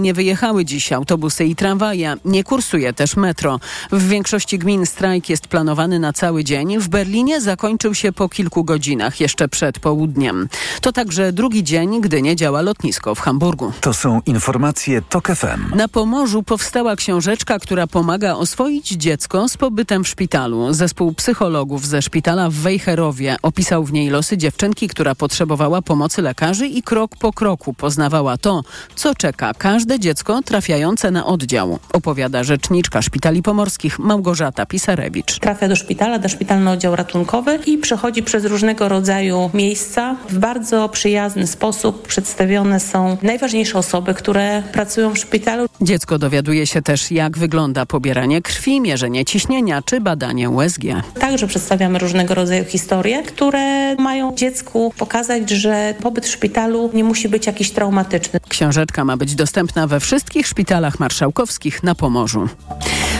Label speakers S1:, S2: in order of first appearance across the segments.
S1: Nie wyjechały dziś autobusy i tramwaje, nie kursuje też metro. W większości gmin strajk jest planowany na cały dzień. W Berlinie zakończył się po kilku godzinach, jeszcze przed południem. To także drugi dzień, gdy nie działa lotnisko w Hamburgu.
S2: To są informacje TOK FM.
S1: Na Pomorzu powstała książeczka, która pomaga oswoić dziecko z pobytem w szpitalu. Zespół psychologów ze szpitala w Wejherowie opisał w niej losy dziewczynki, która potrzebowała pomocy lekarzy i krok po kroku poznawała to, co czeka każdy każde dziecko trafiające na oddział, opowiada rzeczniczka szpitali pomorskich Małgorzata Pisarewicz.
S3: Trafia do szpitala, do szpitalny oddział ratunkowy i przechodzi przez różnego rodzaju miejsca. W bardzo przyjazny sposób przedstawione są najważniejsze osoby, które pracują w szpitalu.
S1: Dziecko dowiaduje się też, jak wygląda pobieranie krwi, mierzenie ciśnienia czy badanie USG.
S3: Także przedstawiamy różnego rodzaju historie, które mają dziecku pokazać, że pobyt w szpitalu nie musi być jakiś traumatyczny.
S1: Książeczka ma być dostępna dostępna we wszystkich szpitalach marszałkowskich na Pomorzu.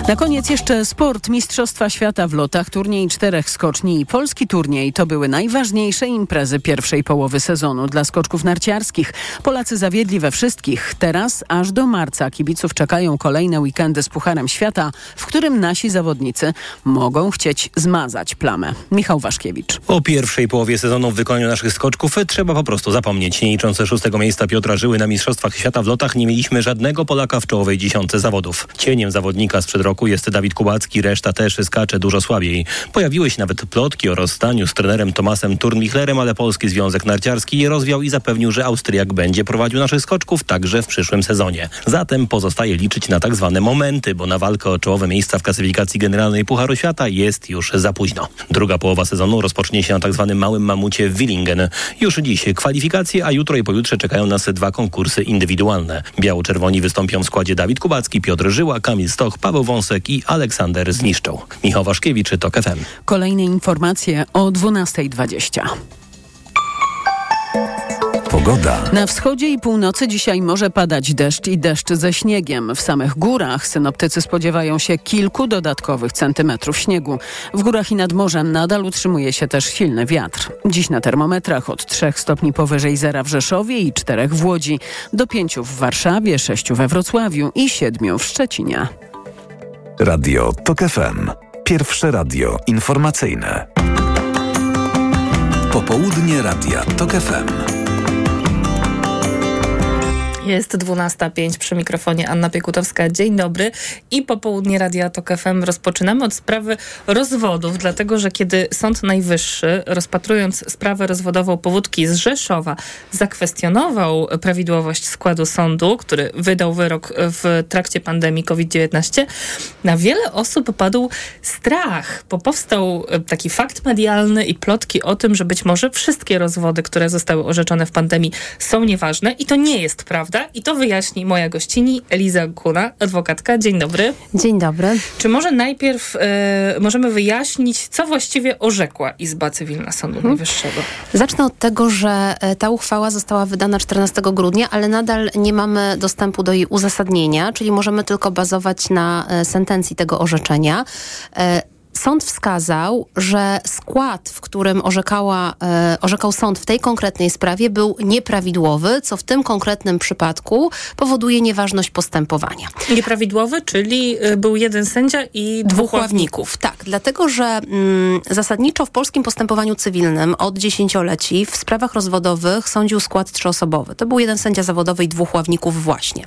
S1: Na koniec jeszcze sport Mistrzostwa Świata w lotach, turniej czterech skoczni i polski turniej to były najważniejsze imprezy pierwszej połowy sezonu dla skoczków narciarskich. Polacy zawiedli we wszystkich. Teraz aż do marca kibiców czekają kolejne weekendy z Pucharem Świata, w którym nasi zawodnicy mogą chcieć zmazać plamę. Michał Waszkiewicz.
S4: O pierwszej połowie sezonu w wykonaniu naszych skoczków trzeba po prostu zapomnieć. Nie liczące szóstego miejsca Piotra Żyły na Mistrzostwach Świata w lotach nie mieli mieliśmy żadnego Polaka w czołowej dziesiątce zawodów. Cieniem zawodnika sprzed roku jest Dawid Kubacki, reszta też skacze dużo słabiej. Pojawiły się nawet plotki o rozstaniu z trenerem Tomasem Turnmichlerem, ale Polski Związek Narciarski je rozwiał i zapewnił, że Austriak będzie prowadził naszych skoczków także w przyszłym sezonie. Zatem pozostaje liczyć na tak zwane momenty, bo na walkę o czołowe miejsca w klasyfikacji generalnej Pucharu Świata jest już za późno. Druga połowa sezonu rozpocznie się na tak zwanym małym mamucie w Willingen. Już dziś kwalifikacje, a jutro i pojutrze czekają nas dwa konkursy indywidualne. Biało-czerwoni wystąpią w składzie Dawid Kubacki, Piotr Żyła, Kamil Stoch, Paweł Wąsek i Aleksander Zniszczą. Michał Waszkiewicz, TOK FM.
S1: Kolejne informacje o 12.20.
S2: Pogoda.
S1: Na wschodzie i północy dzisiaj może padać deszcz i deszcz ze śniegiem. W samych górach synoptycy spodziewają się kilku dodatkowych centymetrów śniegu. W górach i nad morzem nadal utrzymuje się też silny wiatr. Dziś na termometrach od 3 stopni powyżej zera w Rzeszowie i 4 w Łodzi, do 5 w Warszawie, 6 we Wrocławiu i 7 w Szczecinie.
S2: Radio TOK FM. Pierwsze radio informacyjne. Popołudnie Radia TOK FM.
S5: Jest 12.05 przy mikrofonie Anna Piekutowska. Dzień dobry. I popołudnie Radia Tok FM rozpoczynamy od sprawy rozwodów, dlatego że kiedy Sąd Najwyższy rozpatrując sprawę rozwodową powódki z Rzeszowa zakwestionował prawidłowość składu sądu, który wydał wyrok w trakcie pandemii COVID-19, na wiele osób padł strach, bo powstał taki fakt medialny i plotki o tym, że być może wszystkie rozwody, które zostały orzeczone w pandemii są nieważne. I to nie jest prawda I to wyjaśni moja gościni Eliza Kuna, adwokatka. Dzień dobry.
S6: Dzień dobry.
S5: Czy może najpierw e, możemy wyjaśnić, co właściwie orzekła Izba Cywilna Sądu hmm. Najwyższego?
S6: Zacznę od tego, że e, ta uchwała została wydana 14 grudnia, ale nadal nie mamy dostępu do jej uzasadnienia, czyli możemy tylko bazować na e, sentencji tego orzeczenia. Sąd wskazał, że skład, w którym orzekała, e, orzekał sąd w tej konkretnej sprawie był nieprawidłowy, co w tym konkretnym przypadku powoduje nieważność postępowania.
S5: Nieprawidłowy, czyli y, był jeden sędzia i dwóch, dwóch ławników.
S6: Tak, dlatego że mm, zasadniczo w polskim postępowaniu cywilnym od dziesięcioleci w sprawach rozwodowych sądził skład trzyosobowy. To był jeden sędzia zawodowy i dwóch ławników właśnie.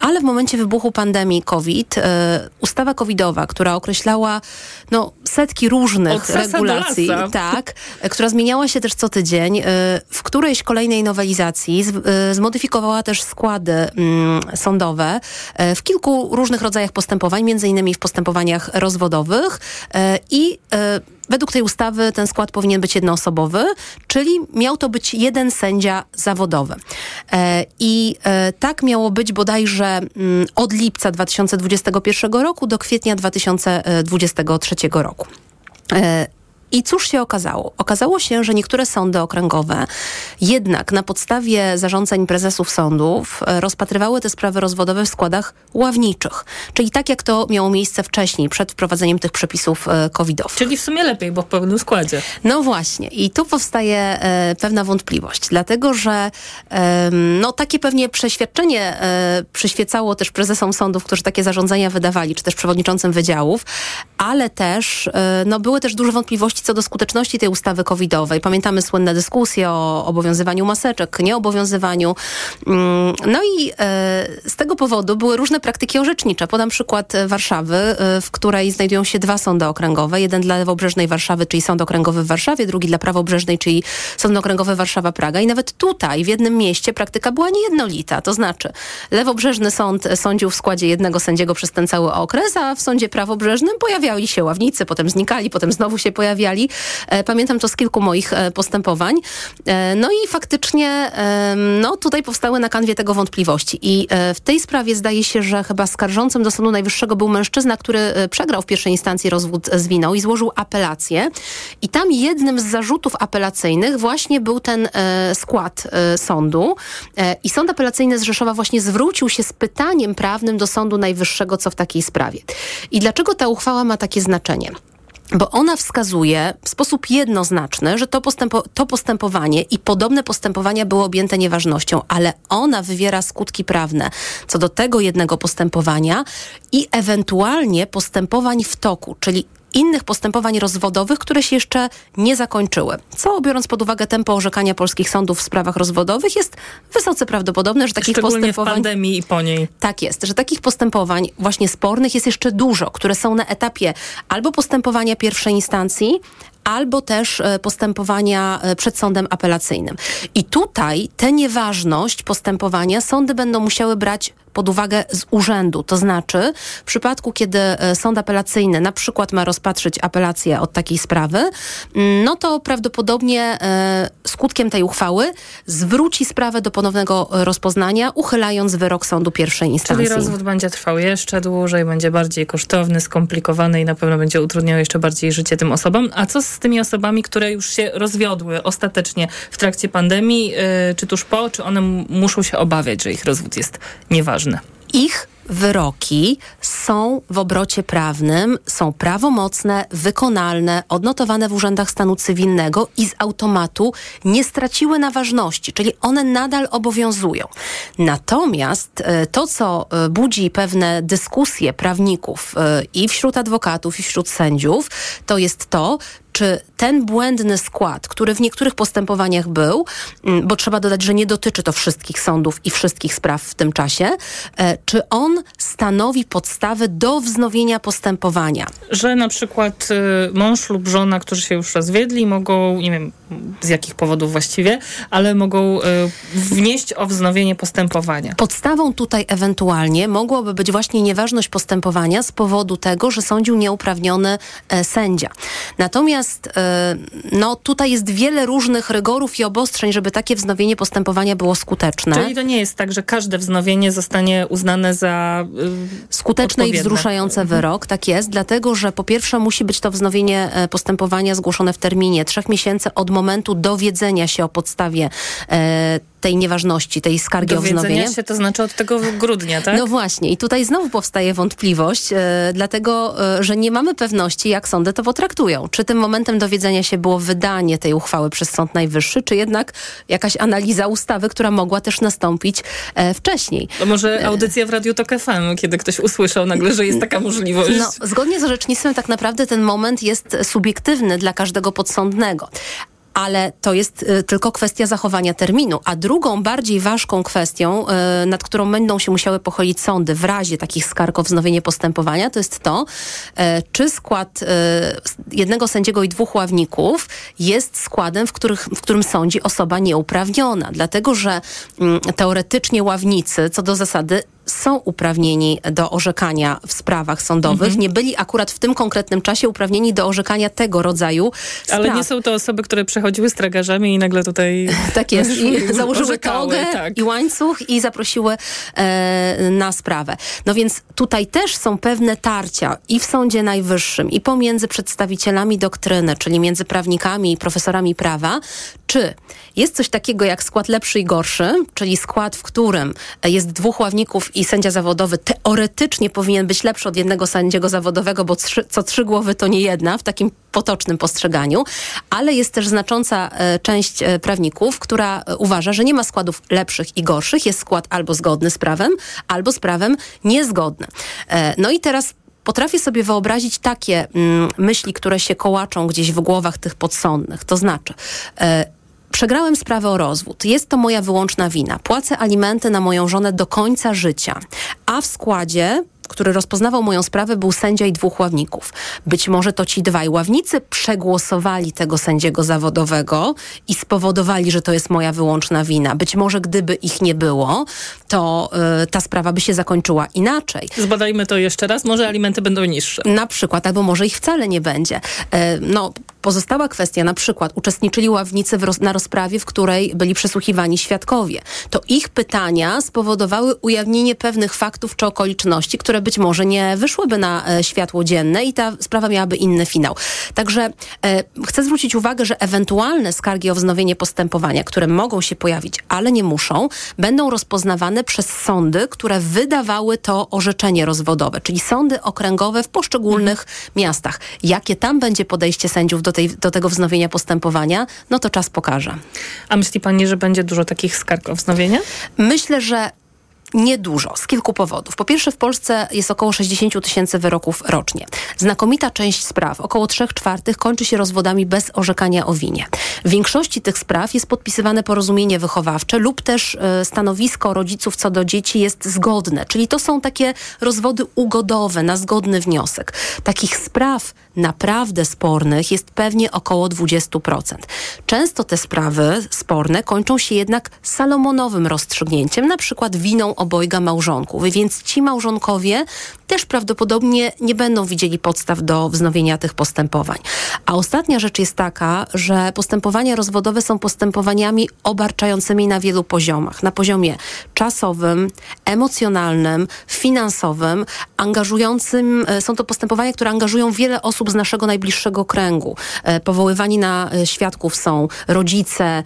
S6: Ale w momencie wybuchu pandemii COVID, e, ustawa covidowa, która określała no, setki różnych regulacji, tak, e, która zmieniała się też co tydzień, e, w którejś kolejnej nowelizacji zmodyfikowała też składy mm, sądowe w kilku różnych rodzajach postępowań, między innymi w postępowaniach rozwodowych i Według tej ustawy ten skład powinien być jednoosobowy, czyli miał to być jeden sędzia zawodowy. E, I e, tak miało być bodajże mm, od lipca 2021 roku do kwietnia 2023 roku. I cóż się okazało? Okazało się, że niektóre sądy okręgowe jednak na podstawie zarządzeń prezesów sądów e, rozpatrywały te sprawy rozwodowe w składach ławniczych. Czyli tak jak to miało miejsce wcześniej, przed wprowadzeniem tych przepisów e, covidowych.
S5: Czyli w sumie lepiej, bo w pełnym składzie.
S6: No właśnie. I tu powstaje e, pewna wątpliwość, dlatego że no, takie pewnie przeświadczenie przyświecało też prezesom sądów, którzy takie zarządzenia wydawali, czy też przewodniczącym wydziałów, ale też no, były też duże wątpliwości co do skuteczności tej ustawy covidowej. Pamiętamy słynne dyskusje o obowiązywaniu maseczek, nieobowiązywaniu. Mm, no i e, z tego powodu były różne praktyki orzecznicze. Podam przykład Warszawy, e, w której znajdują się dwa sądy okręgowe. Jeden dla lewobrzeżnej Warszawy, czyli Sąd Okręgowy w Warszawie, drugi dla prawobrzeżnej, czyli Sąd Okręgowy Warszawa-Praga. I nawet tutaj, w jednym mieście, praktyka była niejednolita. To znaczy, lewobrzeżny sąd sądził w składzie jednego sędziego przez ten cały okres, a w sądzie prawobrzeżnym pojawiali się ławnicy, potem znikali, potem znowu się pojawiali. E, pamiętam to z kilku moich e, postępowań. E, no i faktycznie no, tutaj powstały na kanwie tego wątpliwości. I w tej sprawie zdaje się, że chyba skarżącym do Sądu Najwyższego był mężczyzna, który przegrał w pierwszej instancji rozwód z winą i złożył apelację. I tam jednym z zarzutów apelacyjnych właśnie był ten skład sądu. I Sąd Apelacyjny z Rzeszowa właśnie zwrócił się z pytaniem prawnym do Sądu Najwyższego, co w takiej sprawie. I dlaczego ta uchwała ma takie znaczenie? Bo ona wskazuje w sposób jednoznaczny, że to, postępo, to postępowanie i podobne postępowania były objęte nieważnością, ale ona wywiera skutki prawne co do tego jednego postępowania i ewentualnie postępowań w toku, czyli innych postępowań rozwodowych, które się jeszcze nie zakończyły. Co, biorąc pod uwagę tempo orzekania polskich sądów w sprawach rozwodowych, jest wysoce prawdopodobne, że takich postępowań...
S5: w pandemii i po niej.
S6: Tak jest, że takich postępowań właśnie spornych jest jeszcze dużo, które są na etapie albo postępowania pierwszej instancji, albo też e, postępowania e, przed sądem apelacyjnym. I tutaj tę nieważność postępowania sądy będą musiały brać pod uwagę z urzędu. To znaczy, w przypadku, kiedy e, sąd apelacyjny na przykład ma rozpatrzyć apelację od takiej sprawy, mm, no to prawdopodobnie skutkiem tej uchwały zwróci sprawę do ponownego rozpoznania, uchylając wyrok sądu pierwszej instancji.
S5: Czyli rozwód będzie trwał jeszcze dłużej, będzie bardziej kosztowny, skomplikowany i na pewno będzie utrudniał jeszcze bardziej życie tym osobom. A co z tymi osobami, które już się rozwiodły ostatecznie w trakcie pandemii, yy, czy tuż po, czy one muszą się obawiać, że ich rozwód jest nieważny?
S6: Ich wyroki są w obrocie prawnym, są prawomocne, wykonalne, odnotowane w urzędach stanu cywilnego i z automatu nie straciły na ważności, czyli one nadal obowiązują. Natomiast e, to, co e, budzi pewne dyskusje prawników i wśród adwokatów, i wśród sędziów, to jest to, czy ten błędny skład, który w niektórych postępowaniach był, mm, bo trzeba dodać, że nie dotyczy to wszystkich sądów i wszystkich spraw w tym czasie, e, czy on stanowi podstawę do wznowienia postępowania?
S5: Że na przykład y, mąż lub żona, którzy się już rozwiedli, mogą, nie wiem z jakich powodów właściwie, ale mogą y, wnieść o wznowienie postępowania.
S6: Podstawą tutaj ewentualnie mogłoby być właśnie nieważność postępowania z powodu tego, że sądził nieuprawniony e, sędzia. Natomiast Natomiast e, no, tutaj jest wiele różnych rygorów i obostrzeń, żeby takie wznowienie postępowania było skuteczne.
S5: Czyli to nie jest tak, że każde wznowienie zostanie uznane za
S6: y, skuteczne i wzruszające mhm. wyrok. Tak jest, dlatego że po pierwsze musi być to wznowienie e, postępowania zgłoszone w terminie trzech miesięcy od momentu dowiedzenia się o podstawie e, tej nieważności, tej skargi
S5: Dowiedzenia
S6: o wznowienie.
S5: się to znaczy od tego grudnia, tak?
S6: No właśnie i tutaj znowu powstaje wątpliwość, e, dlatego, e, że nie mamy pewności, jak sądy to potraktują. Czy tym momentem dowiedzenia się było wydanie tej uchwały przez Sąd Najwyższy, czy jednak jakaś analiza ustawy, która mogła też nastąpić e, wcześniej.
S5: To może audycja w Radiu Tok FM, kiedy ktoś usłyszał nagle, że jest taka możliwość.
S6: No, zgodnie z orzecznictwem tak naprawdę ten moment jest subiektywny dla każdego podsądnego ale to jest y, tylko kwestia zachowania terminu. A drugą, bardziej ważką kwestią, y, nad którą będą się musiały pochylić sądy w razie takich skarg o wznowienie postępowania, to jest to, y, czy skład jednego sędziego i dwóch ławników jest składem, w, których, w którym sądzi osoba nieuprawniona. Dlatego, że mm, teoretycznie ławnicy co do zasady są uprawnieni do orzekania w sprawach sądowych. Mhm. Nie byli akurat w tym konkretnym czasie uprawnieni do orzekania tego rodzaju spraw.
S5: Ale nie są to osoby, które przechodziły z tragarzami i nagle tutaj
S6: Tak jest. I założyły togę tak. i łańcuch i zaprosiły e, na sprawę. No więc tutaj też są pewne tarcia i w Sądzie Najwyższym i pomiędzy przedstawicielami doktryny, czyli między prawnikami i profesorami prawa, czy jest coś takiego jak skład lepszy i gorszy, czyli skład, w którym jest dwóch ławników i sędzia zawodowy teoretycznie powinien być lepszy od jednego sędziego zawodowego, bo trzy, co trzy głowy to nie jedna w takim potocznym postrzeganiu, ale jest też znacząca e, część e, prawników, która e, uważa, że nie ma składów lepszych i gorszych, jest skład albo zgodny z prawem, albo z prawem niezgodny. No i teraz potrafię sobie wyobrazić takie mm, myśli, które się kołaczą gdzieś w głowach tych podsądnych. To znaczy, Przegrałem sprawę o rozwód. Jest to moja wyłączna wina. Płacę alimenty na moją żonę do końca życia. A w składzie który rozpoznawał moją sprawę, był sędzia i dwóch ławników. Być może to ci dwaj ławnicy przegłosowali tego sędziego zawodowego i spowodowali, że to jest moja wyłączna wina. Być może gdyby ich nie było, to y, ta sprawa by się zakończyła inaczej.
S5: Zbadajmy to jeszcze raz, może alimenty będą niższe.
S6: Na przykład, albo może ich wcale nie będzie. Y, no, Pozostała kwestia, na przykład uczestniczyli ławnicy roz, na rozprawie, w której byli przesłuchiwani świadkowie. To ich pytania spowodowały ujawnienie pewnych faktów czy okoliczności, które być może nie wyszłyby na e, światło dzienne i ta sprawa miałaby inny finał. Także e, chcę zwrócić uwagę, że ewentualne skargi o wznowienie postępowania, które mogą się pojawić, ale nie muszą, będą rozpoznawane przez sądy, które wydawały to orzeczenie rozwodowe, czyli sądy okręgowe w poszczególnych mhm. miastach. Jakie tam będzie podejście sędziów do tej, do tego wznowienia postępowania, no to czas pokaże.
S5: A myśli pani, że będzie dużo takich skarg o wznowienie?
S6: Myślę, że Niedużo, z kilku powodów. Po pierwsze, w Polsce jest około 60 tysięcy wyroków rocznie. Znakomita część spraw, około 3 czwartych, kończy się rozwodami bez orzekania o winie. W większości tych spraw jest podpisywane porozumienie wychowawcze lub też y, stanowisko rodziców co do dzieci jest zgodne, czyli to są takie rozwody ugodowe na zgodny wniosek. Takich spraw naprawdę spornych jest pewnie około 20%. Często te sprawy sporne kończą się jednak salomonowym rozstrzygnięciem, na przykład winą obojga małżonków, więc ci małżonkowie też prawdopodobnie nie będą widzieli podstaw do wznowienia tych postępowań. A ostatnia rzecz jest taka, że postępowania rozwodowe są postępowaniami obarczającymi na wielu poziomach. Na poziomie czasowym, emocjonalnym, finansowym, angażującym, e, są to postępowania, które angażują wiele osób z naszego najbliższego kręgu. E, powoływani na e, świadków są rodzice,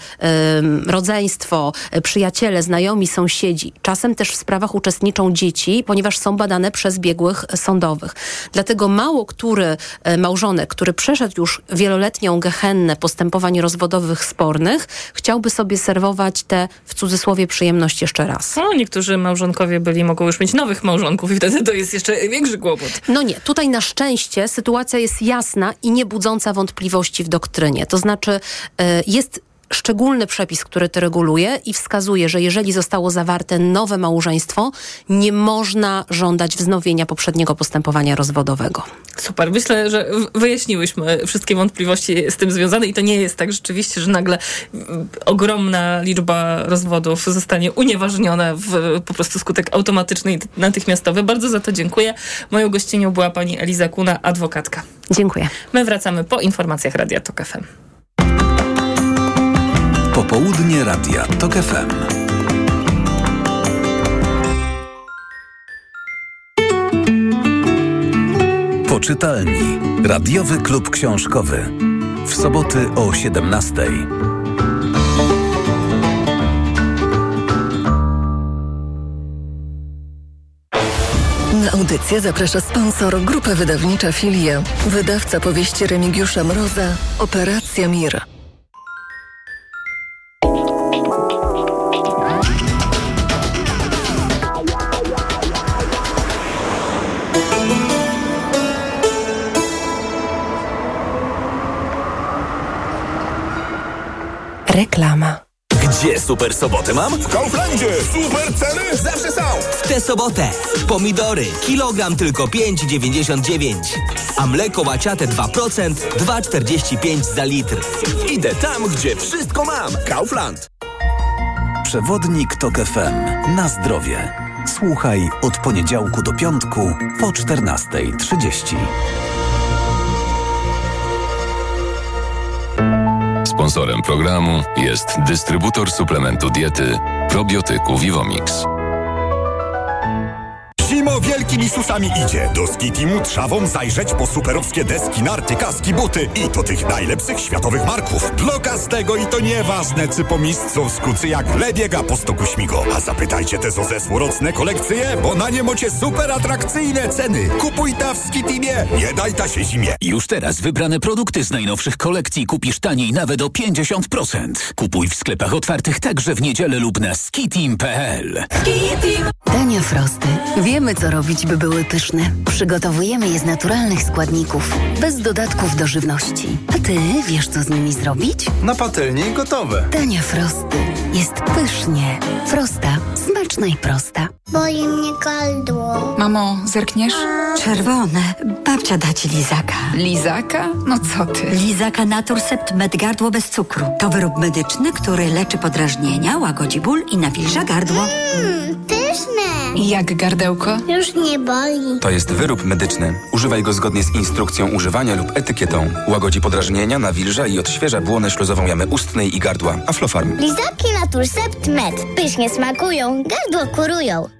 S6: rodzeństwo, przyjaciele, znajomi, sąsiedzi. Czasem też w sprawach uczestniczą dzieci, ponieważ są badane przez biegłych sądowych. Dlatego mało który e, małżonek, który przeszedł już wieloletnią gehennę postępowań rozwodowych spornych, chciałby sobie serwować te w cudzysłowie przyjemność jeszcze raz.
S5: No, niektórzy małżonkowie byli, mogą już mieć nowych małżonków i wtedy to jest jeszcze większy kłopot.
S6: No nie, tutaj na szczęście sytuacja jest jasna i nie budząca wątpliwości w doktrynie. To znaczy e, jest szczególny przepis, który to reguluje i wskazuje, że jeżeli zostało zawarte nowe małżeństwo, nie można żądać wznowienia poprzedniego postępowania rozwodowego.
S5: Super. Myślę, że wyjaśniłyśmy wszystkie wątpliwości z tym związane i to nie jest tak rzeczywiście, że nagle ogromna liczba rozwodów zostanie unieważniona w po prostu skutek automatyczny i natychmiastowy. Bardzo za to dziękuję. Moją gościnią była pani Eliza Kuna, adwokatka.
S6: Dziękuję.
S5: My wracamy po informacjach Radia Tok FM.
S2: Popołudnie Radia TOK FM. Poczytalni. Radiowy klub książkowy. W soboty o 17.
S7: Na audycję zaprasza sponsor Grupa Wydawnicza Filia. Wydawca powieści Remigiusza Mroza. Operacja Mir.
S8: Super soboty mam?
S9: W Kauflandzie! Super ceny zawsze są!
S8: W tę sobotę pomidory kilogram tylko 5,99, a mleko łaciate 2% 2,45 za litr.
S9: Idę tam, gdzie wszystko mam. Kaufland.
S2: Przewodnik TOK FM. Na zdrowie. Słuchaj od poniedziałku do piątku po 14.30.
S10: Sponsorem programu jest dystrybutor suplementu diety probiotyku Vivomix.
S9: Zimo wielkimi susami idzie. Do Skitimu trzawą zajrzeć po superowskie deski, narty, kaski, buty i to tych najlepszych światowych marków. Bloka z tego i to nieważne, czy po mistrzowsku, czy jak le biega po stoku śmigo. A zapytajcie te ze złorocne kolekcje, bo na nie mocie super atrakcyjne ceny. Kupuj ta w Skitimie, nie daj ta się zimie.
S11: Już teraz wybrane produkty z najnowszych kolekcji kupisz taniej nawet o 50%. Kupuj w sklepach otwartych także w niedzielę lub na skitim.pl.
S12: Dania Frosty. Wiemy, co robić, by były pyszne. Przygotowujemy je z naturalnych składników, bez dodatków do żywności. A ty wiesz, co z nimi zrobić?
S13: Na patelni gotowe.
S12: Dania Frosty. Jest pysznie. Frosta. Smaczna i prosta.
S14: Boli mnie gardło.
S15: Mamo, zerkniesz?
S16: Czerwone. Babcia da ci lizaka.
S15: Lizaka? No co ty?
S16: Lizaka Naturcept Med Gardło bez cukru. To wyrób medyczny, który leczy podrażnienia, łagodzi ból i nawilża gardło.
S14: Mmm, pyszne.
S15: Jak gardełko?
S14: Już nie boli.
S13: To jest wyrób medyczny. Używaj go zgodnie z instrukcją używania lub etykietą. Łagodzi podrażnienia, nawilża i odświeża błonę śluzową jamy ustnej i gardła. Aflofarm.
S14: Lizaki Naturcept Med. Pysznie smakują, gardło kurują.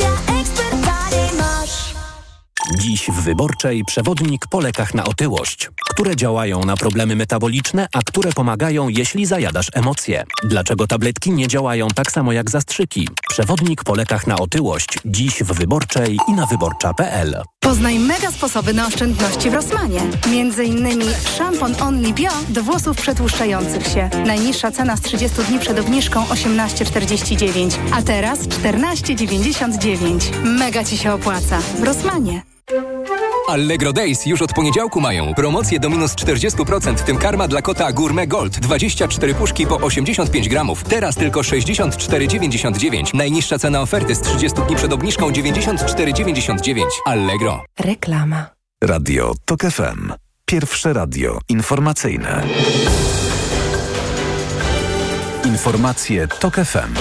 S17: Dziś w Wyborczej przewodnik po lekach na otyłość, które działają na problemy metaboliczne, a które pomagają, jeśli zajadasz emocje. Dlaczego tabletki nie działają tak samo jak zastrzyki? Przewodnik po lekach na otyłość. Dziś w Wyborczej i na wyborcza.pl.
S18: Poznaj mega sposoby na oszczędności w Rosmanie. Między innymi szampon Only Bio do włosów przetłuszczających się. Najniższa cena z 30 dni przed obniżką 18,49, a teraz 14,99. Mega Ci się opłaca. W Rosmanie.
S19: Allegro Days już od poniedziałku mają. Promocje do minus 40%, w tym karma dla kota Gourmet Gold. 24 puszki po 85 gramów. Teraz tylko 64,99. Najniższa cena oferty z 30 dni przed obniżką 94,99. Allegro.
S15: Reklama.
S2: Radio TOK FM. Pierwsze radio informacyjne. Informacje TOK FM.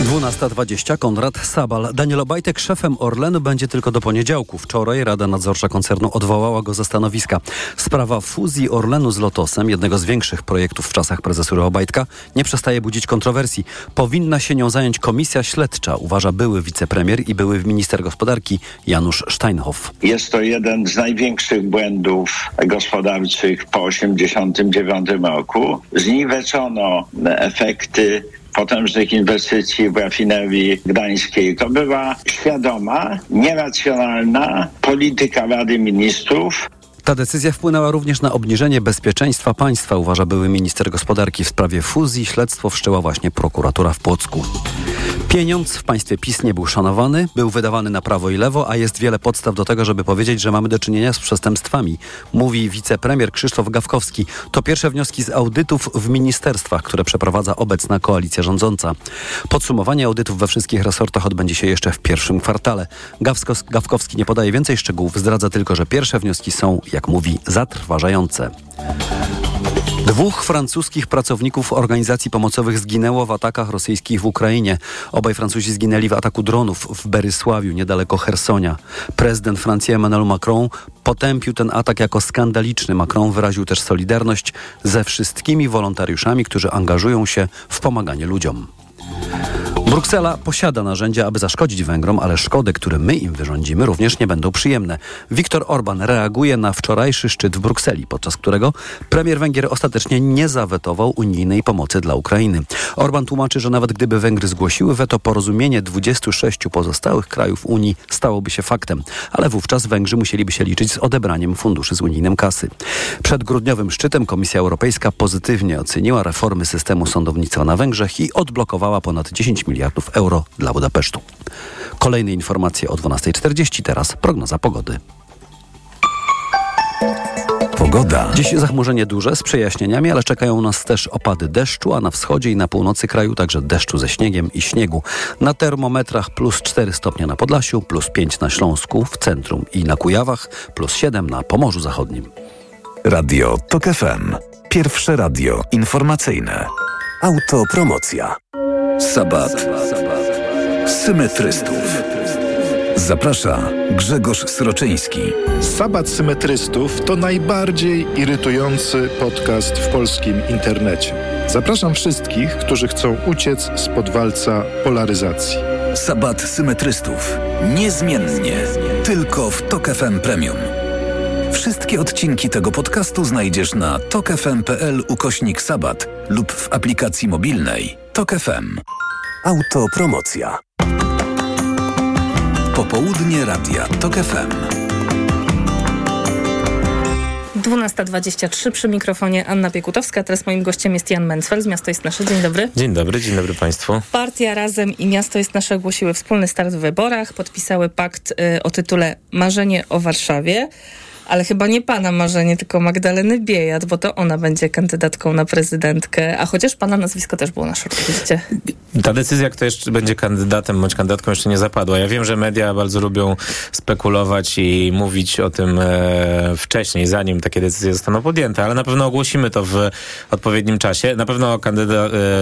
S20: 12.20 Konrad Sabal. Daniel Obajtek szefem Orlenu będzie tylko do poniedziałku. Wczoraj Rada Nadzorcza koncernu odwołała go ze stanowiska. Sprawa fuzji Orlenu z Lotosem, jednego z większych projektów w czasach prezesury Obajtka, nie przestaje budzić kontrowersji. Powinna się nią zająć komisja śledcza, uważa były wicepremier i były minister gospodarki Janusz Steinhoff.
S21: Jest to jeden z największych błędów gospodarczych po 1989 roku. Zniweczono efekty potężnych inwestycji w rafinerii gdańskiej. To była świadoma, nieracjonalna polityka Rady Ministrów.
S20: Ta decyzja wpłynęła również na obniżenie bezpieczeństwa państwa, uważa były minister gospodarki w sprawie fuzji. Śledztwo wszczęła właśnie prokuratura w Płocku. Pieniądz w państwie PiS nie był szanowany, był wydawany na prawo i lewo, a jest wiele podstaw do tego, żeby powiedzieć, że mamy do czynienia z przestępstwami, mówi wicepremier Krzysztof Gawkowski. To pierwsze wnioski z audytów w ministerstwach, które przeprowadza obecna koalicja rządząca. Podsumowanie audytów we wszystkich resortach odbędzie się jeszcze w pierwszym kwartale. Gawkowski nie podaje więcej szczegółów, zdradza tylko, że pierwsze wnioski są, jak mówi, zatrważające. Dwóch francuskich pracowników organizacji pomocowych zginęło w atakach rosyjskich w Ukrainie. Obaj Francuzi zginęli w ataku dronów w Berysławiu, niedaleko Hersonia. Prezydent Francji Emmanuel Macron potępił ten atak jako skandaliczny. Macron wyraził też solidarność ze wszystkimi wolontariuszami, którzy angażują się w pomaganie ludziom. Bruksela posiada narzędzia, aby zaszkodzić Węgrom, ale szkody, które my im wyrządzimy, również nie będą przyjemne. Viktor Orban reaguje na wczorajszy szczyt w Brukseli, podczas którego premier Węgier ostatecznie nie zawetował unijnej pomocy dla Ukrainy. Orban tłumaczy, że nawet gdyby Węgry zgłosiły weto, porozumienie 26 pozostałych krajów Unii stałoby się faktem, ale wówczas Węgrzy musieliby się liczyć z odebraniem funduszy z unijnym kasy. Przed grudniowym szczytem Komisja Europejska pozytywnie oceniła reformy systemu sądownictwa na Węgrzech i odblokowała ponad 10 miliardów euro dla Budapesztu. Kolejne informacje o 12.40, teraz prognoza pogody.
S2: Pogoda.
S20: Dziś zachmurzenie duże z przejaśnieniami, ale czekają nas też opady deszczu, a na wschodzie i na północy kraju także deszczu ze śniegiem i śniegu. Na termometrach plus 4 stopnie na Podlasiu, plus 5 na Śląsku, w centrum i na Kujawach, plus 7 na Pomorzu Zachodnim.
S2: Radio TOK FM. Pierwsze radio informacyjne. Autopromocja.
S22: Sabat. Symetrystów. Zaprasza Grzegorz Sroczyński.
S23: Sabat Symetrystów to najbardziej irytujący podcast w polskim internecie. Zapraszam wszystkich, którzy chcą uciec spod walca polaryzacji.
S22: Sabat Symetrystów. Niezmiennie. Tylko w Tok FM Premium. Wszystkie odcinki tego podcastu znajdziesz na tokefm.pl ukośnik sabat lub w aplikacji mobilnej Tok FM.
S2: Autopromocja.
S22: Popołudnie Radia Tok FM.
S5: 12.23 przy mikrofonie Anna Piekutowska. Teraz moim gościem jest Jan Mencfel z Miasto jest Nasze. Dzień dobry.
S24: Dzień dobry, dzień dobry Państwu.
S5: Partia Razem i Miasto jest Nasze ogłosiły wspólny start w wyborach. Podpisały pakt y, o tytule Marzenie o Warszawie. Ale chyba nie pana marzenie, tylko Magdaleny Biejat, bo to ona będzie kandydatką na prezydentkę. A chociaż pana nazwisko też było na shortliście.
S24: Ta decyzja, kto jeszcze będzie kandydatem bądź kandydatką jeszcze nie zapadła. Ja wiem, że media bardzo lubią spekulować i mówić o tym e, wcześniej, zanim takie decyzje zostaną podjęte, ale na pewno ogłosimy to w odpowiednim czasie. Na pewno e,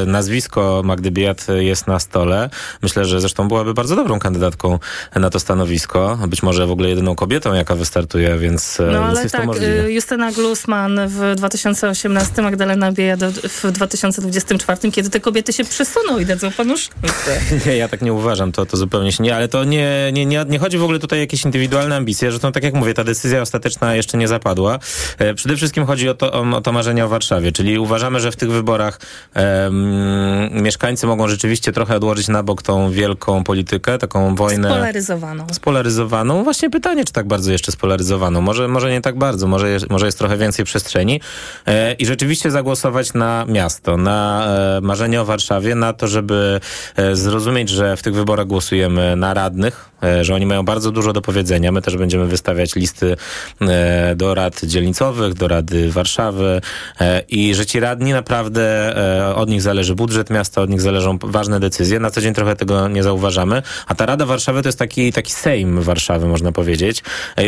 S24: nazwisko Magdy Biejat jest na stole. Myślę, że zresztą byłaby bardzo dobrą kandydatką na to stanowisko. Być może w ogóle jedyną kobietą, jaka wystartuje, więc,
S5: No
S24: więc
S5: ale
S24: jest to
S5: tak,
S24: możliwe.
S5: y, Justyna Glusman w 2018, Magdalena Biejat w 2024, kiedy te kobiety się przesuną i dadzą panu szansę.
S24: Nie, ja tak nie uważam, to, to zupełnie się nie, ale to nie, nie, nie, nie chodzi w ogóle tutaj o jakieś indywidualne ambicje, że to tak jak mówię, ta decyzja ostateczna jeszcze nie zapadła. E, przede wszystkim chodzi o to, o, o to marzenie o Warszawie, czyli uważamy, że w tych wyborach em, mieszkańcy mogą rzeczywiście trochę odłożyć na bok tą wielką politykę, taką wojnę
S5: Spolaryzowaną.
S24: spolaryzowaną. Właśnie pytanie, czy tak bardzo jeszcze spolaryzowaną. Może, może nie tak bardzo, może, jest, może jest trochę więcej przestrzeni. E, I rzeczywiście zagłosować na miasto, na e, marzenie o Warszawie, na to, żeby e, zrozumieć, że w tych wyborach głosujemy na radnych, e, że oni mają bardzo dużo do powiedzenia. My też będziemy wystawiać listy e, do rad dzielnicowych, do Rady Warszawy e, i że ci radni naprawdę od nich zależy budżet miasta, od nich zależą ważne decyzje. Na co dzień trochę tego nie zauważamy. A ta Rada Warszawy to jest taki, taki Sejm Warszawy, można powiedzieć.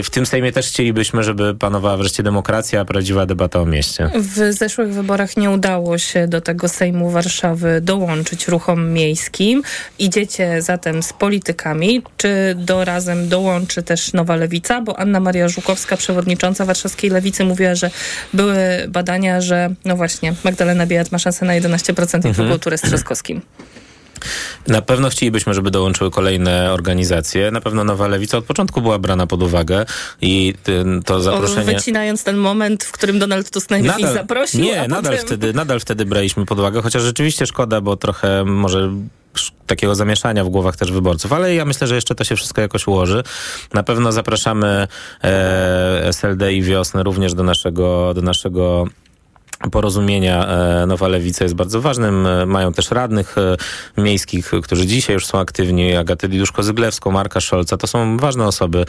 S24: W tym Sejmie też chcielibyśmy, żeby panowała wreszcie demokracja, prawdziwa debata o mieście.
S5: W zeszłych wyborach nie udało się do tego Sejmu Warszawy dołączyć ruchom miejskim. Idziecie zatem z politykami. Czy do razem dołączy też Nowa Lewica? Bo Anna Maria Żukowska, przewodnicząca warszawskiej Lewicy, mówiła, że były badania, że no właśnie Magdalena Biejat ma szansę na 11% i
S24: Mhm.
S5: turę z Trzaskowskim.
S24: Na pewno chcielibyśmy, żeby dołączyły kolejne organizacje. Na pewno Nowa Lewica od początku była brana pod uwagę i to zaproszenie...
S5: wycinając ten moment, w którym Donald Tusk najlepiej zaprosił,
S24: Nie, nadal,
S5: potem...
S24: wtedy, nadal wtedy braliśmy pod uwagę, chociaż rzeczywiście szkoda, bo trochę może takiego zamieszania w głowach też wyborców, ale ja myślę, że jeszcze to się wszystko jakoś ułoży. Na pewno zapraszamy e, SLD i Wiosnę również do naszego, do naszego porozumienia e, Nowa Lewica jest bardzo ważnym. E, Mają też radnych e, miejskich, którzy dzisiaj już są aktywni. Agatę Diduszko-Zyglewską, Marka Szolca. To są ważne osoby.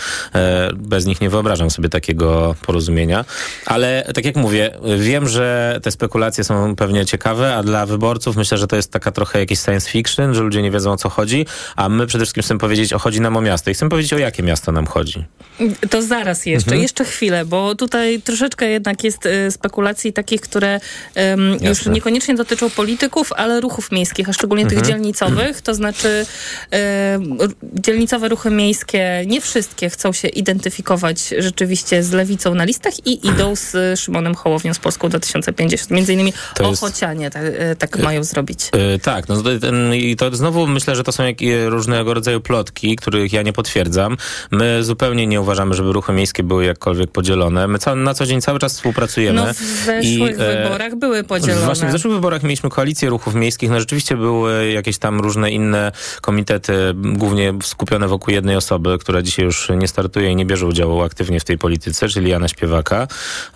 S24: Bez nich nie wyobrażam sobie takiego porozumienia. Ale tak jak mówię, wiem, że te spekulacje są pewnie ciekawe, a dla wyborców myślę, że to jest taka trochę jakieś science fiction, że ludzie nie wiedzą o co chodzi, a my przede wszystkim chcemy powiedzieć, o chodzi nam o miasto i chcemy powiedzieć, o jakie miasto nam chodzi.
S5: To zaraz jeszcze,
S24: Mhm.
S5: jeszcze chwilę, bo tutaj troszeczkę jednak jest spekulacji takich, które ym, już
S24: Jasne.
S5: niekoniecznie dotyczą polityków, ale ruchów miejskich, a szczególnie tych
S24: Mhm.
S5: dzielnicowych. To znaczy r- dzielnicowe ruchy miejskie, nie wszystkie chcą się identyfikować rzeczywiście z lewicą na listach i idą z Szymonem Hołownią z Polską 2050. Między innymi
S24: To jest-
S5: Ochocianie tak, y, tak mają zrobić.
S24: Yy, tak, no to, ten, i to znowu myślę, że to są jakie, różnego rodzaju plotki, których ja nie potwierdzam. My zupełnie nie uważamy, żeby ruchy miejskie były jakkolwiek podzielone. My ca- na co dzień cały czas współpracujemy.
S5: No w zeszłych
S24: I, e,
S5: wyborach były podzielone.
S24: Właśnie w zeszłych wyborach mieliśmy koalicję ruchów miejskich. No rzeczywiście były jakieś tam różne inne komitety, głównie skupione wokół jednej osoby, która dzisiaj już nie startuje i nie bierze udziału aktywnie w tej polityce, czyli Jana Śpiewaka.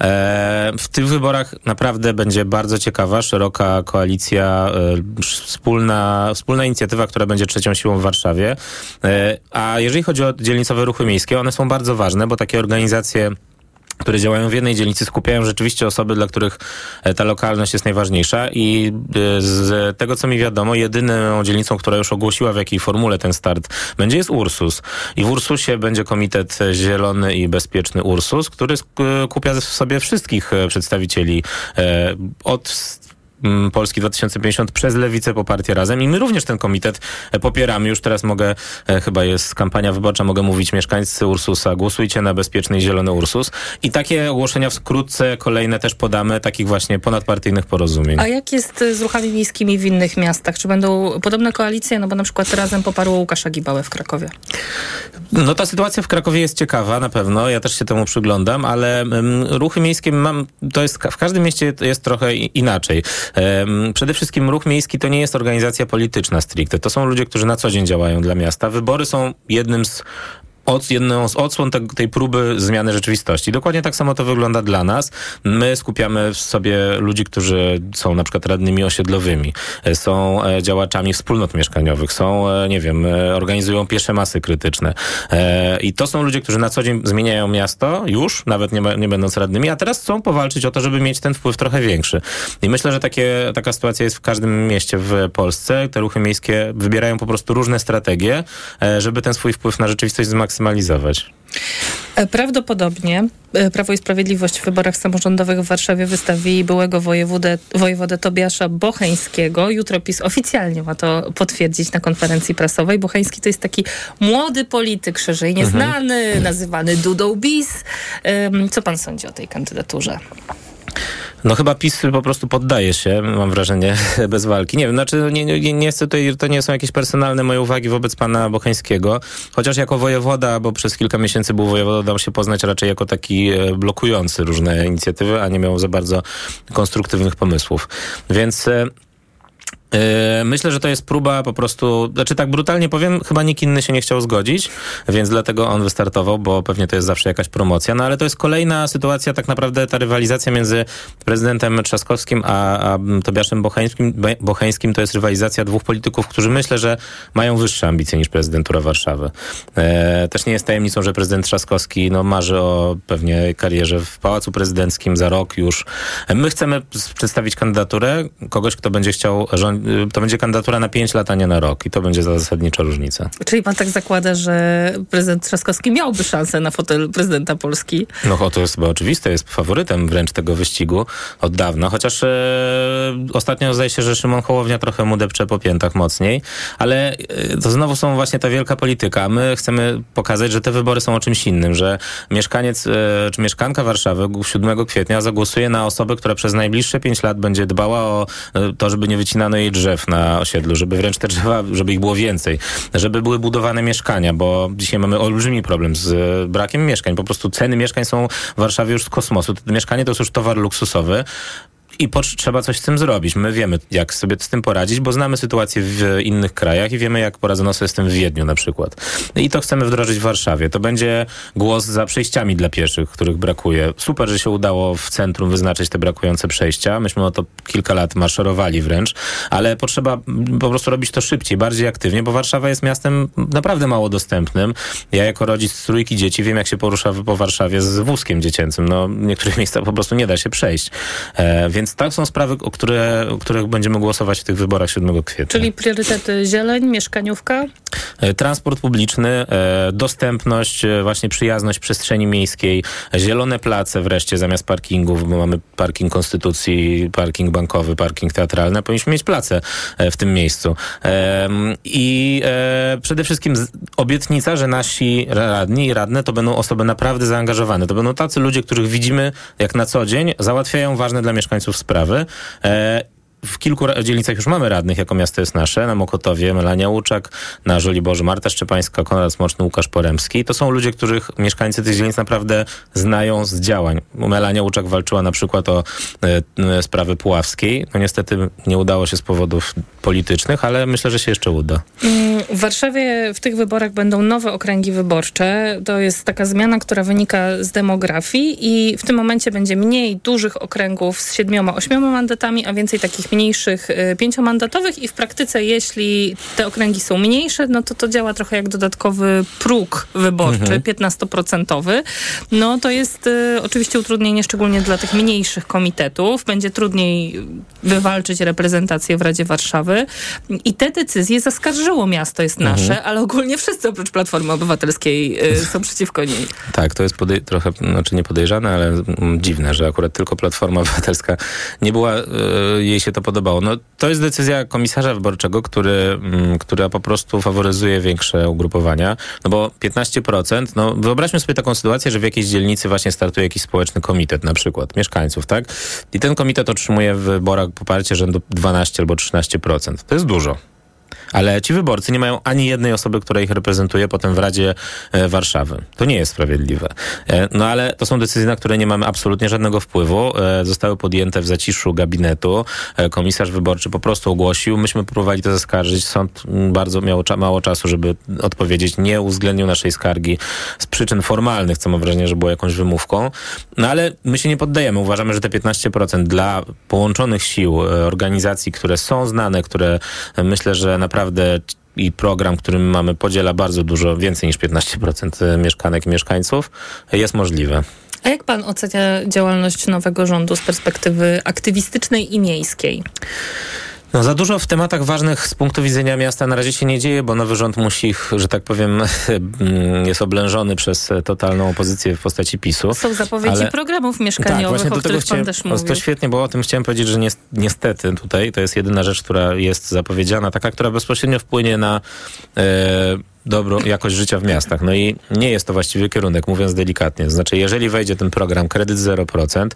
S24: E, w tych wyborach naprawdę będzie bardzo ciekawa, szeroka koalicja, e, wspólna, wspólna inicjatywa, która będzie trzecią siłą w Warszawie. E, a jeżeli chodzi o dzielnicowe ruchy miejskie, one są bardzo ważne, bo takie organizacje które działają w jednej dzielnicy, skupiają rzeczywiście osoby, dla których e, ta lokalność jest najważniejsza i e, z tego, co mi wiadomo, jedyną dzielnicą, która już ogłosiła w jakiej formule ten start będzie jest Ursus. I w Ursusie będzie Komitet Zielony i Bezpieczny Ursus, który skupia w sobie wszystkich e, przedstawicieli od Polski 2050 przez Lewicę po partię Razem i my również ten komitet e, popieramy. Już teraz mogę, e, chyba jest kampania wyborcza, mogę mówić mieszkańcy Ursusa, głosujcie na bezpieczny i zielony Ursus. I takie ogłoszenia wkrótce kolejne też podamy, takich właśnie ponadpartyjnych porozumień.
S5: A jak jest z ruchami miejskimi w innych miastach? Czy będą podobne koalicje? No bo na przykład Razem poparło Łukasza Gibałę w Krakowie.
S24: No ta sytuacja w Krakowie jest ciekawa na pewno, ja też się temu przyglądam, ale um, ruchy miejskie mam, to jest, w każdym mieście jest trochę inaczej. Przede wszystkim ruch miejski to nie jest organizacja polityczna stricte. To są ludzie, którzy na co dzień działają dla miasta. Wybory są jednym z od, jedną z odsłon te, tej próby zmiany rzeczywistości. Dokładnie tak samo to wygląda dla nas. My skupiamy w sobie ludzi, którzy są na przykład radnymi osiedlowymi, e, są e, działaczami wspólnot mieszkaniowych, są, e, nie wiem, organizują piesze masy krytyczne. I to są ludzie, którzy na co dzień zmieniają miasto, już, nawet nie, nie będąc radnymi, a teraz chcą powalczyć o to, żeby mieć ten wpływ trochę większy. I myślę, że takie, taka sytuacja jest w każdym mieście w Polsce. Te ruchy miejskie wybierają po prostu różne strategie, żeby ten swój wpływ na rzeczywistość zmaksymalizować maksymalizować?
S5: E, prawdopodobnie e, Prawo i Sprawiedliwość w wyborach samorządowych w Warszawie wystawi byłego wojewodę, wojewodę Tobiasza Bocheńskiego. Jutro PiS oficjalnie ma to potwierdzić na konferencji prasowej. Bocheński to jest taki młody polityk, szerzej nieznany, mhm. nazywany Dudą Bis. Co pan sądzi o tej kandydaturze?
S24: No chyba PiS po prostu poddaje się, mam wrażenie, bez walki. Nie wiem, znaczy nie, nie, nie chcę tutaj, to nie są jakieś personalne moje uwagi wobec pana Bocheńskiego, chociaż jako wojewoda, bo przez kilka miesięcy był wojewodą, dał się poznać raczej jako taki e, blokujący różne inicjatywy, a nie miał za bardzo konstruktywnych pomysłów. Więc E, myślę, że to jest próba po prostu, znaczy tak brutalnie powiem, chyba nikt inny się nie chciał zgodzić, więc dlatego on wystartował, bo pewnie to jest zawsze jakaś promocja. No ale to jest kolejna sytuacja, tak naprawdę ta rywalizacja między prezydentem Trzaskowskim a, a Tobiaszem Bocheńskim, Bocheńskim to jest rywalizacja dwóch polityków, którzy myślę, że mają wyższe ambicje niż prezydentura Warszawy. E, też nie jest tajemnicą, że prezydent Trzaskowski no, marzy o pewnie karierze w Pałacu Prezydenckim za rok już. My chcemy przedstawić kandydaturę kogoś, kto będzie chciał rządzić to będzie kandydatura na 5 lat, a nie na rok. I to będzie zasadnicza różnica.
S5: Czyli pan tak zakłada, że prezydent Trzaskowski miałby szansę na fotel prezydenta Polski?
S24: No to jest chyba oczywiste. Jest faworytem wręcz tego wyścigu od dawna. Chociaż e, ostatnio zdaje się, że Szymon Hołownia trochę mu depcze po piętach mocniej. Ale e, to znowu są właśnie ta wielka polityka. My chcemy pokazać, że te wybory są o czymś innym. Że mieszkaniec e, czy mieszkanka Warszawy 7 kwietnia zagłosuje na osobę, która przez najbliższe 5 lat będzie dbała o e, to, żeby nie wycinano jej drzew na osiedlu, żeby wręcz te drzewa, żeby ich było więcej, żeby były budowane mieszkania, bo dzisiaj mamy olbrzymi problem z brakiem mieszkań. Po prostu ceny mieszkań są w Warszawie już z kosmosu. Mieszkanie to jest już towar luksusowy. I trzeba coś z tym zrobić. My wiemy, jak sobie z tym poradzić, bo znamy sytuację w innych krajach i wiemy, jak poradzono sobie z tym w Wiedniu na przykład. I to chcemy wdrożyć w Warszawie. To będzie głos za przejściami dla pieszych, których brakuje. Super, że się udało w centrum wyznaczyć te brakujące przejścia. Myśmy o to kilka lat maszerowali wręcz, ale potrzeba po prostu robić to szybciej, bardziej aktywnie, bo Warszawa jest miastem naprawdę mało dostępnym. Ja jako rodzic trójki dzieci wiem, jak się porusza po Warszawie z wózkiem dziecięcym. No, niektórych miejscach po prostu nie da się przejść. E, więc tak są sprawy, o, które, o których będziemy głosować w tych wyborach 7 kwietnia.
S5: Czyli priorytety zieleń, mieszkaniówka?
S24: E, transport publiczny, e, dostępność, e, właśnie przyjazność przestrzeni miejskiej, zielone place wreszcie zamiast parkingów, bo mamy parking Konstytucji, parking bankowy, parking teatralny, powinniśmy mieć place w tym miejscu. I przede wszystkim obietnica, że nasi radni i radne to będą osoby naprawdę zaangażowane. To będą tacy ludzie, których widzimy jak na co dzień, załatwiają ważne dla mieszkańców sprawy w kilku dzielnicach już mamy radnych, jako miasto jest nasze. Na Mokotowie Melania Łuczak, na Żoliborzu Marta Szczepańska, Konrad Smoczny, Łukasz Poremski. To są ludzie, których mieszkańcy tych dzielnic naprawdę znają z działań. Melania Łuczak walczyła na przykład o e, e, sprawy Puławskiej. No niestety nie udało się z powodów politycznych, ale myślę, że się jeszcze uda.
S5: Mm, W Warszawie w tych wyborach będą nowe okręgi wyborcze. To jest taka zmiana, która wynika z demografii i w tym momencie będzie mniej dużych okręgów z siedmioma, ośmioma mandatami, a więcej takich mniejszych y, pięciomandatowych i w praktyce, jeśli te okręgi są mniejsze, no to to działa trochę jak dodatkowy próg wyborczy,
S25: Mhm.
S5: 15%. No to jest y, oczywiście utrudnienie szczególnie dla tych mniejszych komitetów. Będzie trudniej wywalczyć reprezentację w Radzie Warszawy. I te decyzje zaskarżyło miasto jest
S24: Mhm.
S5: nasze, ale ogólnie wszyscy oprócz Platformy Obywatelskiej y, są przeciwko niej.
S24: Tak, to jest podej- trochę, znaczy nie podejrzane, ale mm, dziwne, że akurat tylko Platforma Obywatelska nie była, e, jej się to podobało. No, to jest decyzja komisarza wyborczego, który, mm, która po prostu faworyzuje większe ugrupowania, no bo 15%, no wyobraźmy sobie taką sytuację, że w jakiejś dzielnicy właśnie startuje jakiś społeczny komitet, na przykład mieszkańców, tak? I ten komitet otrzymuje w wyborach poparcie rzędu 12 albo 13%. To jest dużo. Ale ci wyborcy nie mają ani jednej osoby, która ich reprezentuje potem w Radzie e, Warszawy. To nie jest sprawiedliwe. E, no ale to są decyzje, na które nie mamy absolutnie żadnego wpływu. E, zostały podjęte w zaciszu gabinetu. Komisarz wyborczy po prostu ogłosił. Myśmy próbowali to zaskarżyć. Sąd mm, bardzo miał mało czasu, żeby odpowiedzieć. Nie uwzględnił naszej skargi z przyczyn formalnych, co mam wrażenie, że było jakąś wymówką. No ale my się nie poddajemy. Uważamy, że te 15% dla połączonych sił, organizacji, które są znane, które myślę, że naprawdę i program, którym mamy, podziela bardzo dużo, więcej niż 15% mieszkanek i mieszkańców, jest możliwe.
S5: A jak pan ocenia działalność nowego rządu z perspektywy aktywistycznej i miejskiej?
S24: No za dużo w tematach ważnych z punktu widzenia miasta na razie się nie dzieje, bo nowy rząd musi że tak powiem, jest oblężony przez totalną opozycję w postaci PiSu.
S5: Są zapowiedzi
S24: Ale-
S5: programów
S24: Tak,
S5: mieszkaniowych,
S24: właśnie
S5: o których pan
S24: chciałem,
S5: też
S24: o,
S5: mówił.
S24: to świetnie, bo o tym chciałem powiedzieć, że nies- niestety tutaj to jest jedyna rzecz, która jest zapowiedziana, taka, która bezpośrednio wpłynie na e, dobrą jakość życia w miastach. No i nie jest to właściwy kierunek, mówiąc delikatnie. Znaczy, jeżeli wejdzie ten program kredyt 0%,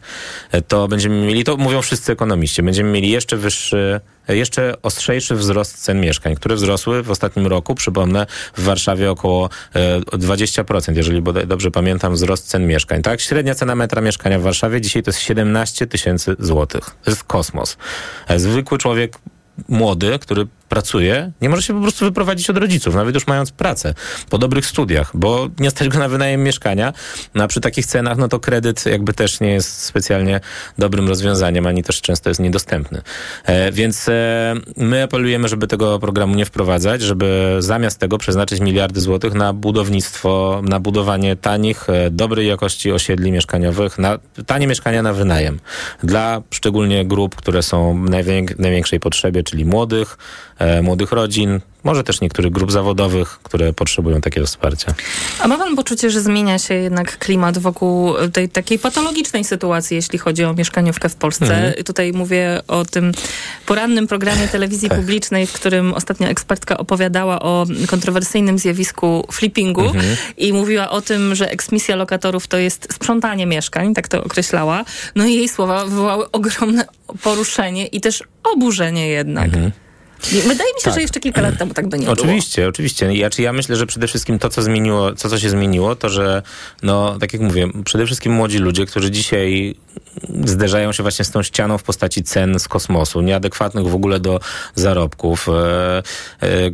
S24: e, to będziemy mieli, to mówią wszyscy ekonomiści, będziemy mieli jeszcze wyższy e, jeszcze ostrzejszy wzrost cen mieszkań, które wzrosły w ostatnim roku, przypomnę, w Warszawie około e, 20%, jeżeli bodaj dobrze pamiętam, wzrost cen mieszkań. Tak? Średnia cena metra mieszkania w Warszawie dzisiaj to jest 17 tysięcy złotych. To jest kosmos. E, Zwykły człowiek młody, który pracuje, nie może się po prostu wyprowadzić od rodziców, nawet już mając pracę, po dobrych studiach, bo nie stać go na wynajem mieszkania, no a przy takich cenach, no to kredyt jakby też nie jest specjalnie dobrym rozwiązaniem, ani też często jest niedostępny. E, więc e, my apelujemy, żeby tego programu nie wprowadzać, żeby zamiast tego przeznaczyć miliardy złotych na budownictwo, na budowanie tanich, e, dobrej jakości osiedli mieszkaniowych, na tanie mieszkania na wynajem. Dla szczególnie grup, które są w najwię- największej potrzebie, czyli młodych, młodych rodzin, może też niektórych grup zawodowych, które potrzebują takiego wsparcia.
S5: A ma pan poczucie, że zmienia się jednak klimat wokół tej takiej patologicznej sytuacji, jeśli chodzi o mieszkaniówkę w Polsce?
S24: Mhm.
S5: Tutaj mówię o tym porannym programie telewizji
S24: Tak.
S5: publicznej, w którym ostatnia ekspertka opowiadała o kontrowersyjnym zjawisku flippingu
S24: Mhm.
S5: i mówiła o tym, że eksmisja lokatorów to jest sprzątanie mieszkań, tak to określała. No i jej słowa wywołały ogromne poruszenie i też oburzenie jednak.
S24: Mhm.
S5: Wydaje mi się,
S24: Tak.
S5: że jeszcze kilka lat temu tak by nie było.
S24: Oczywiście, oczywiście. Ja, czy ja myślę, że przede wszystkim to, co zmieniło, to, co się zmieniło, to, że, no, tak jak mówię, przede wszystkim młodzi ludzie, którzy dzisiaj zderzają się właśnie z tą ścianą w postaci cen z kosmosu, nieadekwatnych w ogóle do zarobków, e, e,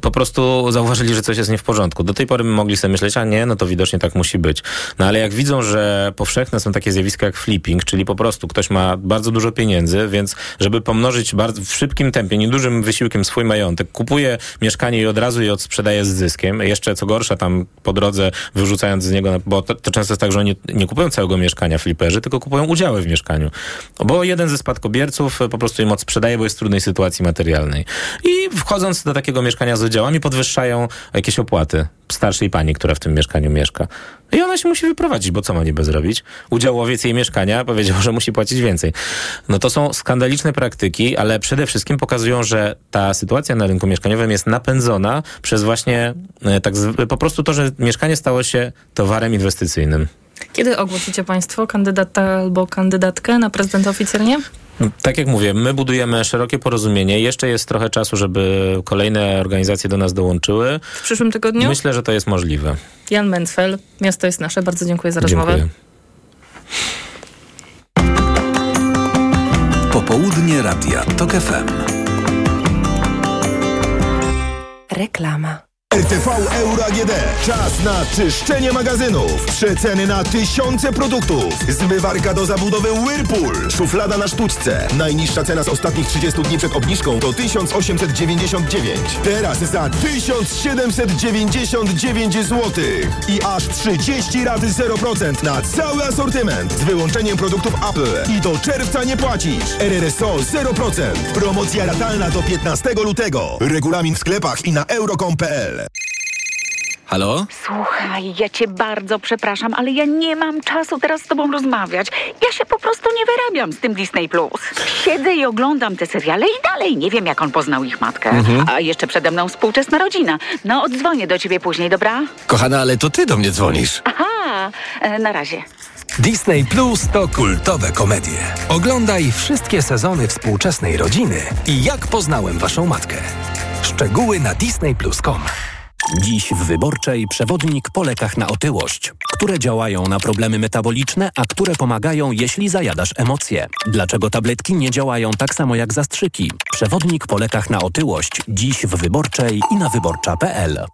S24: po prostu zauważyli, że coś jest nie w porządku. Do tej pory mogli sobie myśleć, a nie, no to widocznie tak musi być. No ale jak widzą, że powszechne są takie zjawiska jak flipping, czyli po prostu ktoś ma bardzo dużo pieniędzy, więc żeby pomnożyć bardzo, w szybkim tempie, niedużym wysiłkiem swój majątek, kupuje mieszkanie i od razu je odsprzedaje z zyskiem. Jeszcze co gorsza tam po drodze wyrzucając z niego, bo to, to często jest tak, że oni nie kupują całego mieszkania fliperzy, tylko kupują udziały w mieszkaniu. Bo jeden ze spadkobierców e, po prostu im odsprzedaje, bo jest w trudnej sytuacji materialnej. I wchodząc do takiego mieszkania z udziałami podwyższają jakieś opłaty starszej pani, która w tym mieszkaniu mieszka. I ona się musi wyprowadzić, bo co ma niby zrobić? Udziałowiec jej mieszkania powiedział, że musi płacić więcej. No to są skandaliczne praktyki, ale przede wszystkim pokazują, że ta sytuacja na rynku mieszkaniowym jest napędzona przez właśnie e, tak po prostu to, że mieszkanie stało się towarem inwestycyjnym.
S5: Kiedy ogłosicie Państwo kandydata albo kandydatkę na prezydenta oficjalnie?
S24: Tak jak mówię, my budujemy szerokie porozumienie. Jeszcze jest trochę czasu, żeby kolejne organizacje do nas dołączyły.
S5: W przyszłym tygodniu?
S24: Myślę, że to jest możliwe.
S5: Jan Mencfel, Miasto jest nasze. Bardzo dziękuję za rozmowę.
S24: Dziękuję.
S2: Popołudnie Radia TOK FM.
S6: Reklama.
S25: RTV Euro AGD. Czas na czyszczenie magazynów. Przeceny na tysiące produktów. Zmywarka do zabudowy Whirlpool. Szuflada na sztuczce. Najniższa cena z ostatnich 30 dni przed obniżką to 1899. Teraz za 1799 zł. I aż 30 raty 0% na cały asortyment. Z wyłączeniem produktów Apple. I do czerwca nie płacisz. RRSO 0%. Promocja ratalna do 15 lutego. Regulamin w sklepach i na euro.com.pl.
S26: Halo?
S27: Słuchaj, ja cię bardzo przepraszam, ale ja nie mam czasu teraz z tobą rozmawiać. Ja się po prostu nie wyrabiam z tym Disney Plus. Siedzę i oglądam te seriale i dalej nie wiem, jak on poznał ich matkę.
S26: Mhm.
S27: A jeszcze przede mną współczesna rodzina. No, odzwonię do ciebie później, dobra?
S26: Kochana, ale to ty do mnie dzwonisz.
S27: Aha, e, na razie.
S28: Disney Plus to kultowe komedie. Oglądaj wszystkie sezony współczesnej rodziny i jak poznałem waszą matkę. Szczegóły na disneyplus.com.
S17: Dziś w Wyborczej przewodnik po lekach na otyłość, które działają na problemy metaboliczne, a które pomagają, jeśli zajadasz emocje. Dlaczego tabletki nie działają tak samo jak zastrzyki? Przewodnik po lekach na otyłość. Dziś w Wyborczej i na wyborcza.pl.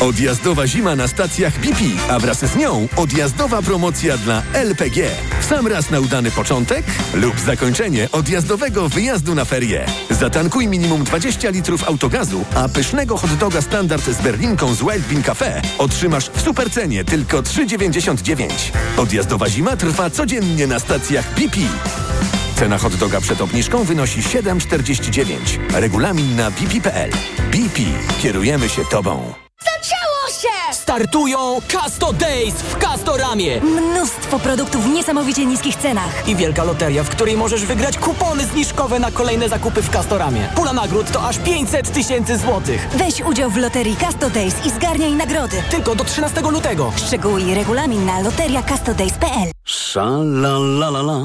S25: Odjazdowa zima na stacjach BP, a wraz z nią odjazdowa promocja dla LPG. W sam raz na udany początek lub zakończenie odjazdowego wyjazdu na ferie. Zatankuj minimum 20 litrów autogazu, a pysznego hot doga standard z berlinką z Wild Bean Cafe otrzymasz w supercenie tylko 3,99. Odjazdowa zima trwa codziennie na stacjach BP. Cena hot doga przed obniżką wynosi 7,49. Regulamin na bp.pl. BP. Kierujemy się Tobą.
S29: Zaczęło się!
S30: Startują Casto Days w Castoramie.
S12: Mnóstwo produktów w niesamowicie niskich cenach.
S30: I wielka loteria, w której możesz wygrać kupony zniżkowe na kolejne zakupy w Castoramie. Pula nagród to aż 500 tysięcy złotych.
S12: Weź udział w loterii Casto Days i zgarniaj nagrody.
S30: Tylko do 13 lutego.
S12: Szczegóły i regulamin na loteriacastodays.pl
S31: Szalalala.